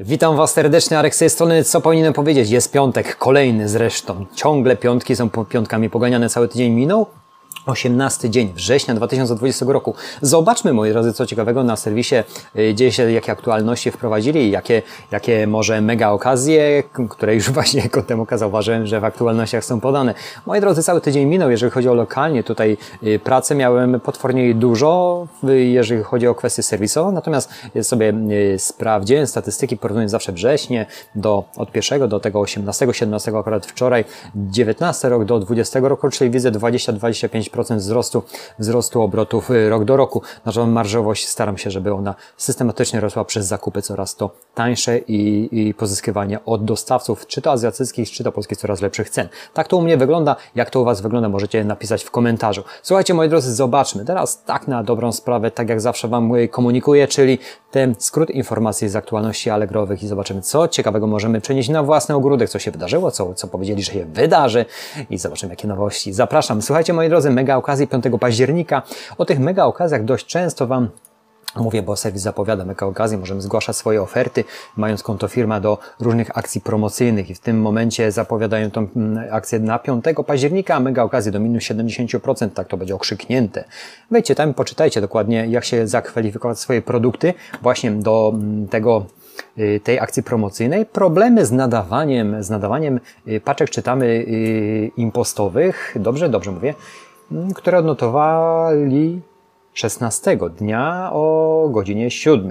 Witam Was serdecznie, Arek z tej strony. Co powinienem powiedzieć? Jest piątek, kolejny zresztą. Ciągle piątki są piątkami poganiane, cały tydzień minął. 18 dzień września 2020 roku. Zobaczmy, moi drodzy, co ciekawego na serwisie y, dzieje się, jakie aktualności wprowadzili, jakie, jakie może mega okazje, które już właśnie kontem oka zauważyłem, że w aktualnościach są podane. Moi drodzy, cały tydzień minął, jeżeli chodzi o lokalnie tutaj y, pracę, miałem potwornie dużo, jeżeli chodzi o kwestie serwisową, natomiast sobie y, sprawdziłem statystyki, porównując zawsze wrześnie do, od pierwszego do tego 18, 17 akurat wczoraj, 19 rok do 20 roku, czyli widzę 20-25% 5% wzrostu, wzrostu obrotów y, rok do roku. Nasza marżowość staram się, żeby ona systematycznie rosła przez zakupy coraz to tańsze i, i pozyskiwanie od dostawców, czy to azjatyckich, czy to polskich coraz lepszych cen. Tak to u mnie wygląda. Jak to u Was wygląda, możecie napisać w komentarzu. Słuchajcie, moi drodzy, zobaczmy. Teraz tak na dobrą sprawę, tak jak zawsze Wam komunikuję, czyli ten skrót informacji z aktualności Allegrowych i zobaczymy, co ciekawego możemy przenieść na własny ogródek, co się wydarzyło, co, co powiedzieli, że się wydarzy i zobaczymy, jakie nowości. Zapraszam. Słuchajcie, moi drodzy, mega okazji 5 października. O tych mega okazjach dość często Wam Mówię, bo serwis zapowiada mega okazję, możemy zgłaszać swoje oferty, mając konto firma do różnych akcji promocyjnych i w tym momencie zapowiadają tą mm, akcję na 5 października, mega okazję do minus 70%, tak to będzie okrzyknięte. Wejdźcie tam, poczytajcie dokładnie, jak się zakwalifikować swoje produkty właśnie do mm, tego y, tej akcji promocyjnej. Problemy z nadawaniem, z nadawaniem y, paczek czytamy y, impostowych, dobrze, dobrze mówię, które odnotowali 16 dnia o godzinie 7.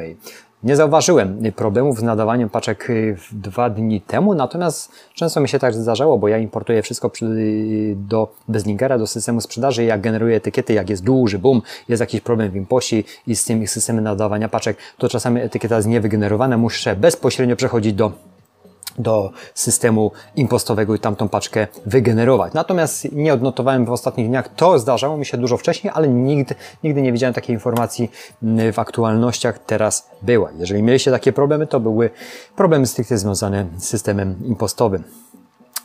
Nie zauważyłem problemów z nadawaniem paczek dwa dni temu, natomiast często mi się tak zdarzało, bo ja importuję wszystko do Bezlinkera, do systemu sprzedaży, jak generuję etykiety, jak jest duży boom, jest jakiś problem w impoście i z tym systemem nadawania paczek, to czasami etykieta jest niewygenerowana, muszę bezpośrednio przechodzić do do systemu impostowego i tamtą paczkę wygenerować. Natomiast nie odnotowałem w ostatnich dniach, to zdarzało mi się dużo wcześniej, ale nigdy, nigdy nie widziałem takiej informacji mm, w aktualnościach, teraz była. Jeżeli mieliście takie problemy, to były problemy stricte związane z systemem impostowym.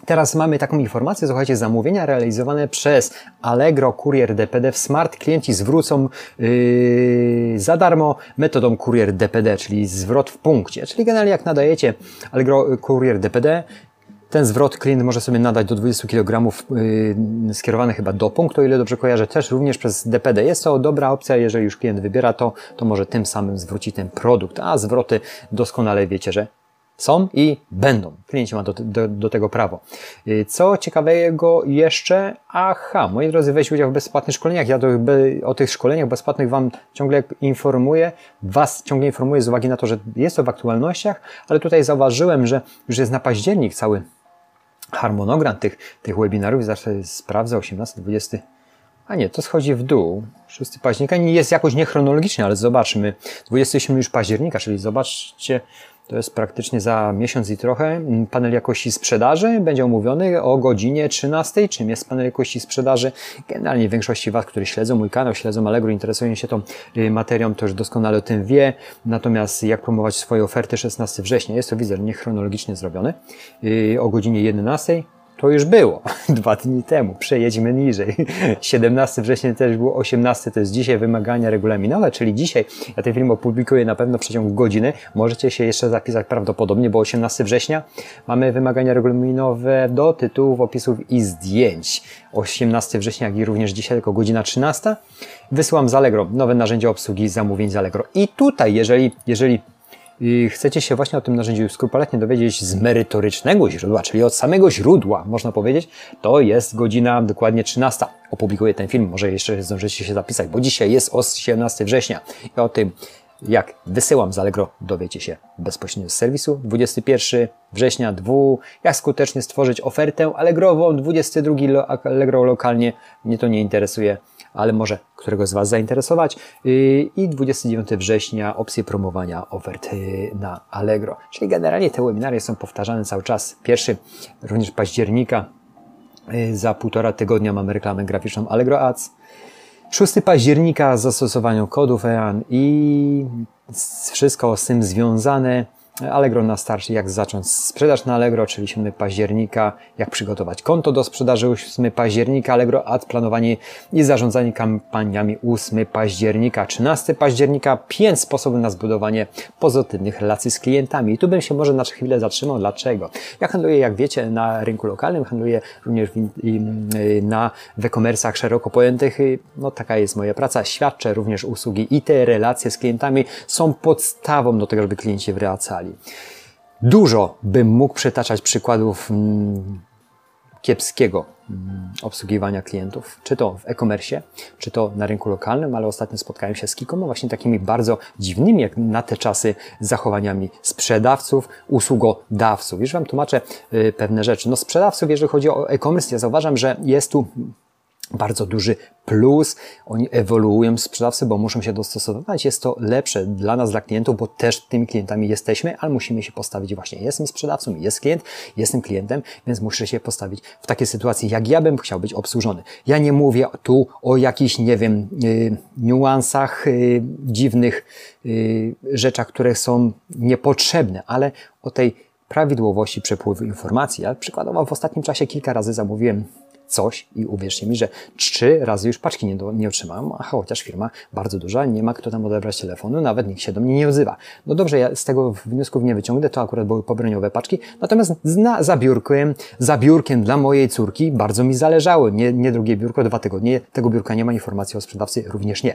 Teraz mamy taką informację, słuchajcie, zamówienia realizowane przez Allegro Courier DPD w Smart klienci zwrócą yy, za darmo metodą Courier DPD, czyli zwrot w punkcie. Czyli generalnie jak nadajecie Allegro Courier DPD, ten zwrot klient może sobie nadać do 20 kg yy, skierowany chyba do punktu, o ile dobrze kojarzę, też również przez DPD. Jest to dobra opcja, jeżeli już klient wybiera to, to może tym samym zwrócić ten produkt, a zwroty doskonale wiecie, że są i będą. Klienci ma do, do, do, tego prawo. Y, co ciekawego jeszcze? Aha, moi drodzy, weź udział w bezpłatnych szkoleniach. Ja do, o tych szkoleniach bezpłatnych Wam ciągle informuję. Was ciągle informuję z uwagi na to, że jest to w aktualnościach, ale tutaj zauważyłem, że już jest na październik cały harmonogram tych, tych webinarów. Zawsze sprawdzę 18, 20. A nie, to schodzi w dół. 6 października jest jakoś niechronologicznie, ale zobaczmy. 27 już października, czyli zobaczcie, to jest praktycznie za miesiąc i trochę. Panel jakości sprzedaży będzie omówiony o godzinie 13. Czym jest panel jakości sprzedaży? Generalnie większości Was, którzy śledzą mój kanał, śledzą Allegro, interesują się tą y, materią, to już doskonale o tym wie. Natomiast jak promować swoje oferty 16 września? Jest to wizer niechronologicznie zrobiony y, o godzinie 11 to już było dwa dni temu. Przejedźmy niżej. 17 września też było 18, to jest dzisiaj wymagania regulaminowe, czyli dzisiaj ja ten film opublikuję na pewno w przeciągu godziny. Możecie się jeszcze zapisać prawdopodobnie, bo 18 września mamy wymagania regulaminowe do tytułów, opisów i zdjęć. 18 września, jak i również dzisiaj, tylko godzina 13. Wysyłam z Allegro nowe narzędzie obsługi zamówień z Allegro. I tutaj, jeżeli, jeżeli i chcecie się właśnie o tym narzędziu skrupulatnie dowiedzieć z merytorycznego źródła, czyli od samego źródła, można powiedzieć, to jest godzina dokładnie 13. Opublikuję ten film, może jeszcze zdążycie się zapisać, bo dzisiaj jest o 17 września i o tym, jak wysyłam z Allegro, dowiecie się bezpośrednio z serwisu. 21 września 2, jak skutecznie stworzyć ofertę Allegrową, 22 Allegro lokalnie, mnie to nie interesuje ale może którego z Was zainteresować. Y, I 29 września opcje promowania ofert y, na Allegro. Czyli generalnie te webinary są powtarzane cały czas. Pierwszy również października y, za półtora tygodnia mamy reklamę graficzną Allegro Ads. 6 października zastosowaniu kodów EAN i wszystko z tym związane Allegro na starcie, jak zacząć sprzedaż na Allegro, czyli 7 października, jak przygotować konto do sprzedaży 8 października, Allegro Ad, planowanie i zarządzanie kampaniami 8 października, 13 października, 5 sposobów na zbudowanie pozytywnych relacji z klientami. I tu bym się może na chwilę zatrzymał. Dlaczego? Ja handluję, jak wiecie, na rynku lokalnym, handluję również na e-commerce'ach szeroko pojętych. No taka jest moja praca. Świadczę również usługi i te relacje z klientami są podstawą do tego, żeby klienci wracali. Dużo bym mógł przytaczać przykładów mm, kiepskiego mm, obsługiwania klientów, czy to w e-commerce, czy to na rynku lokalnym, ale ostatnio spotkałem się z kilkoma właśnie takimi bardzo dziwnymi, jak na te czasy, zachowaniami sprzedawców, usługodawców. Już Wam tłumaczę y, pewne rzeczy. No sprzedawców, jeżeli chodzi o e-commerce, ja zauważam, że jest tu bardzo duży plus. Oni ewoluują sprzedawcy, bo muszą się dostosowywać. Jest to lepsze dla nas, dla klientów, bo też tymi klientami jesteśmy, ale musimy się postawić właśnie. Jestem sprzedawcą, jest klient, jestem klientem, więc muszę się postawić w takiej sytuacji, jak ja bym chciał być obsłużony. Ja nie mówię tu o jakichś, nie wiem, yy, niuansach, yy, dziwnych yy, rzeczach, które są niepotrzebne, ale o tej prawidłowości przepływu informacji. Ja przykładowo w ostatnim czasie kilka razy zamówiłem coś i uwierzcie mi, że trzy razy już paczki nie, do, nie otrzymałem, a chociaż firma bardzo duża, nie ma kto tam odebrać telefonu, nawet nikt się do mnie nie odzywa. No dobrze, ja z tego wniosków nie wyciągnę, to akurat były pobraniowe paczki, natomiast na, za biurkiem, za biurkiem dla mojej córki bardzo mi zależało. Nie, nie drugie biurko, dwa tygodnie, tego biurka nie ma, informacji o sprzedawcy również nie.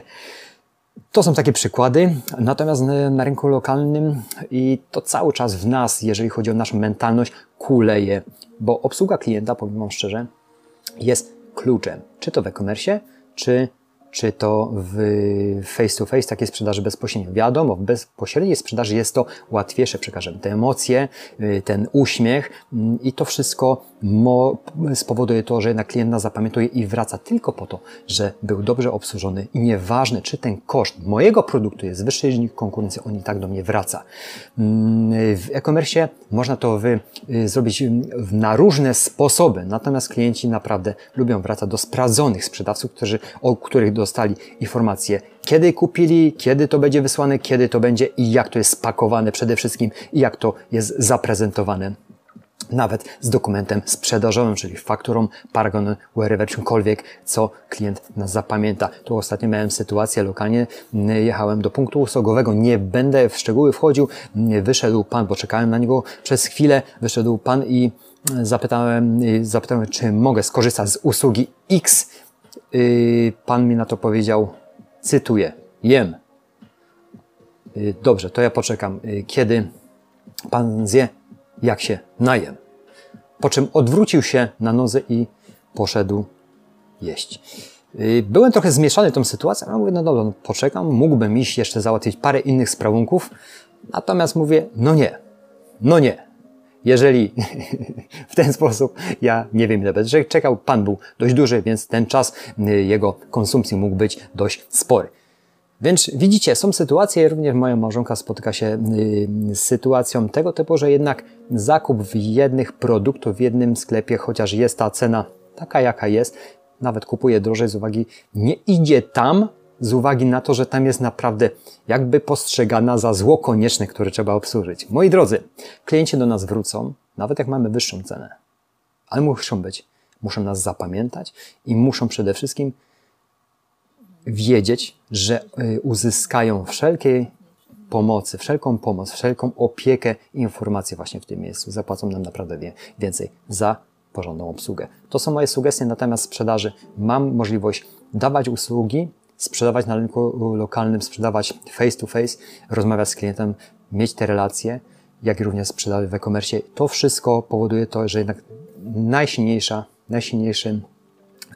To są takie przykłady, natomiast na rynku lokalnym i to cały czas w nas, jeżeli chodzi o naszą mentalność, kuleje, bo obsługa klienta, powiem Wam szczerze, jest kluczem, czy to w e-commerce, czy czy to w face to face, takiej sprzedaży bezpośrednio. Wiadomo, w bezpośredniej sprzedaży jest to łatwiejsze, przekażemy te emocje, y, ten uśmiech mm, i to wszystko spowoduje to, że jednak klient zapamiętuje i wraca tylko po to, że był dobrze obsłużony i nieważne, czy ten koszt mojego produktu jest wyższy niż konkurencji, on i tak do mnie wraca. Mm, w e-commerce można to wy, y, zrobić na różne sposoby, natomiast klienci naprawdę lubią wracać do sprawdzonych sprzedawców, którzy, o których dostali informacje, kiedy kupili, kiedy to będzie wysłane, kiedy to będzie i jak to jest spakowane przede wszystkim i jak to jest zaprezentowane nawet z dokumentem sprzedażowym, czyli fakturą, paragonem, wherever, czymkolwiek, co klient nas zapamięta. Tu ostatnio miałem sytuację lokalnie, jechałem do punktu usługowego, nie będę w szczegóły wchodził, wyszedł pan, bo czekałem na niego przez chwilę, wyszedł pan i zapytałem, zapytałem, czy mogę skorzystać z usługi X pan mi na to powiedział, cytuję, jem. Y, dobrze, to ja poczekam. Y, kiedy Pan zje, jak się najem. Po czym odwrócił się na nozę i poszedł jeść. Byłem trochę zmieszany tą sytuacją, ale mówię, no dobra, no poczekam, mógłbym iść jeszcze załatwić parę innych sprawunków, natomiast mówię, no nie, no nie, jeżeli w ten sposób, ja nie wiem ile będę czekał, pan był dość duży, więc ten czas y, jego konsumpcji mógł być dość spory. Więc widzicie, są sytuacje, również moja małżonka spotyka się y, z sytuacją tego typu, że jednak zakup w jednych produktów w jednym sklepie, chociaż jest ta cena taka jaka jest, nawet kupuje drożej z uwagi, nie idzie tam, z uwagi na to, że tam jest naprawdę jakby postrzegana za zło konieczne, które trzeba obsłużyć. Moi drodzy, klienci do nas wrócą, nawet jak mamy wyższą cenę, ale muszą być, muszą nas zapamiętać i muszą przede wszystkim wiedzieć, że y, uzyskają wszelkiej pomocy, wszelką pomoc, wszelką opiekę informacje właśnie w tym miejscu. Zapłacą nam naprawdę więcej za porządną obsługę. To są moje sugestie na temat sprzedaży. Mam możliwość dawać usługi, sprzedawać na rynku lokalnym, sprzedawać face to face, rozmawiać z klientem, mieć te relacje, jak i również sprzedawać w e-commerce. To wszystko powoduje to, że jednak najsilniejsza, najsilniejszym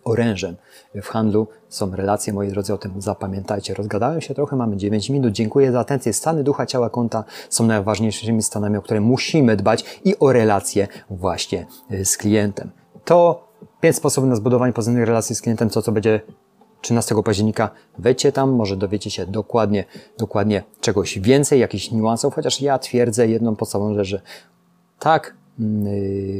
orężem w handlu są relacje, moi drodzy, o tym zapamiętajcie. Rozgadałem się trochę, mamy 9 minut. Dziękuję za atencję. Stany ducha, ciała, konta są najważniejszymi stanami, o które musimy dbać i o relacje właśnie z klientem. To pięć sposobów na zbudowanie pozytywnych relacji z klientem, co co będzie 13 października. Wejdźcie tam, może dowiecie się dokładnie, dokładnie czegoś więcej, jakichś niuansów, chociaż ja twierdzę jedną podstawową rzecz, że tak, yy,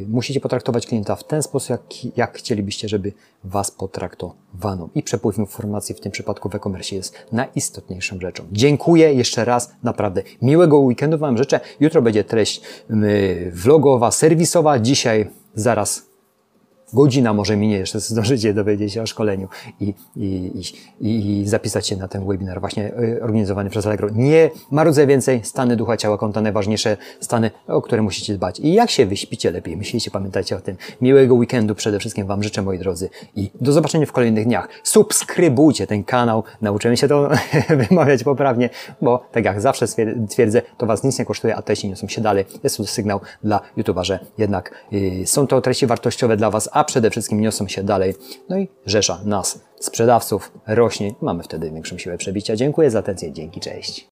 musicie potraktować klienta w ten sposób, jak, jak chcielibyście, żeby Was potraktowano. I przepływ informacji w tym przypadku w e-commerce jest najistotniejszą rzeczą. Dziękuję jeszcze raz, naprawdę miłego weekendu Wam życzę. Jutro będzie treść yy, vlogowa, serwisowa. Dzisiaj zaraz godzina może minie, jeszcze zdążycie dowiedzieć się o szkoleniu i, i, i, i zapisać się na ten webinar właśnie y, organizowany przez Allegro. Nie marudzę więcej, stany ducha, ciała, konta, najważniejsze stany, o które musicie dbać. I jak się wyśpicie lepiej, myślicie, pamiętajcie o tym. Miłego weekendu przede wszystkim Wam życzę, moi drodzy i do zobaczenia w kolejnych dniach. Subskrybujcie ten kanał, nauczymy się to wymawiać poprawnie, bo tak jak zawsze twierdzę, to Was nic nie kosztuje, a treści niosą się dalej. Jest to sygnał dla YouTube'a, że jednak yy, są to treści wartościowe dla Was, a przede wszystkim niosą się dalej. No i rzesza nas, sprzedawców, rośnie. Mamy wtedy większą siłę przebicia. Dziękuję za atencję. Dzięki, cześć.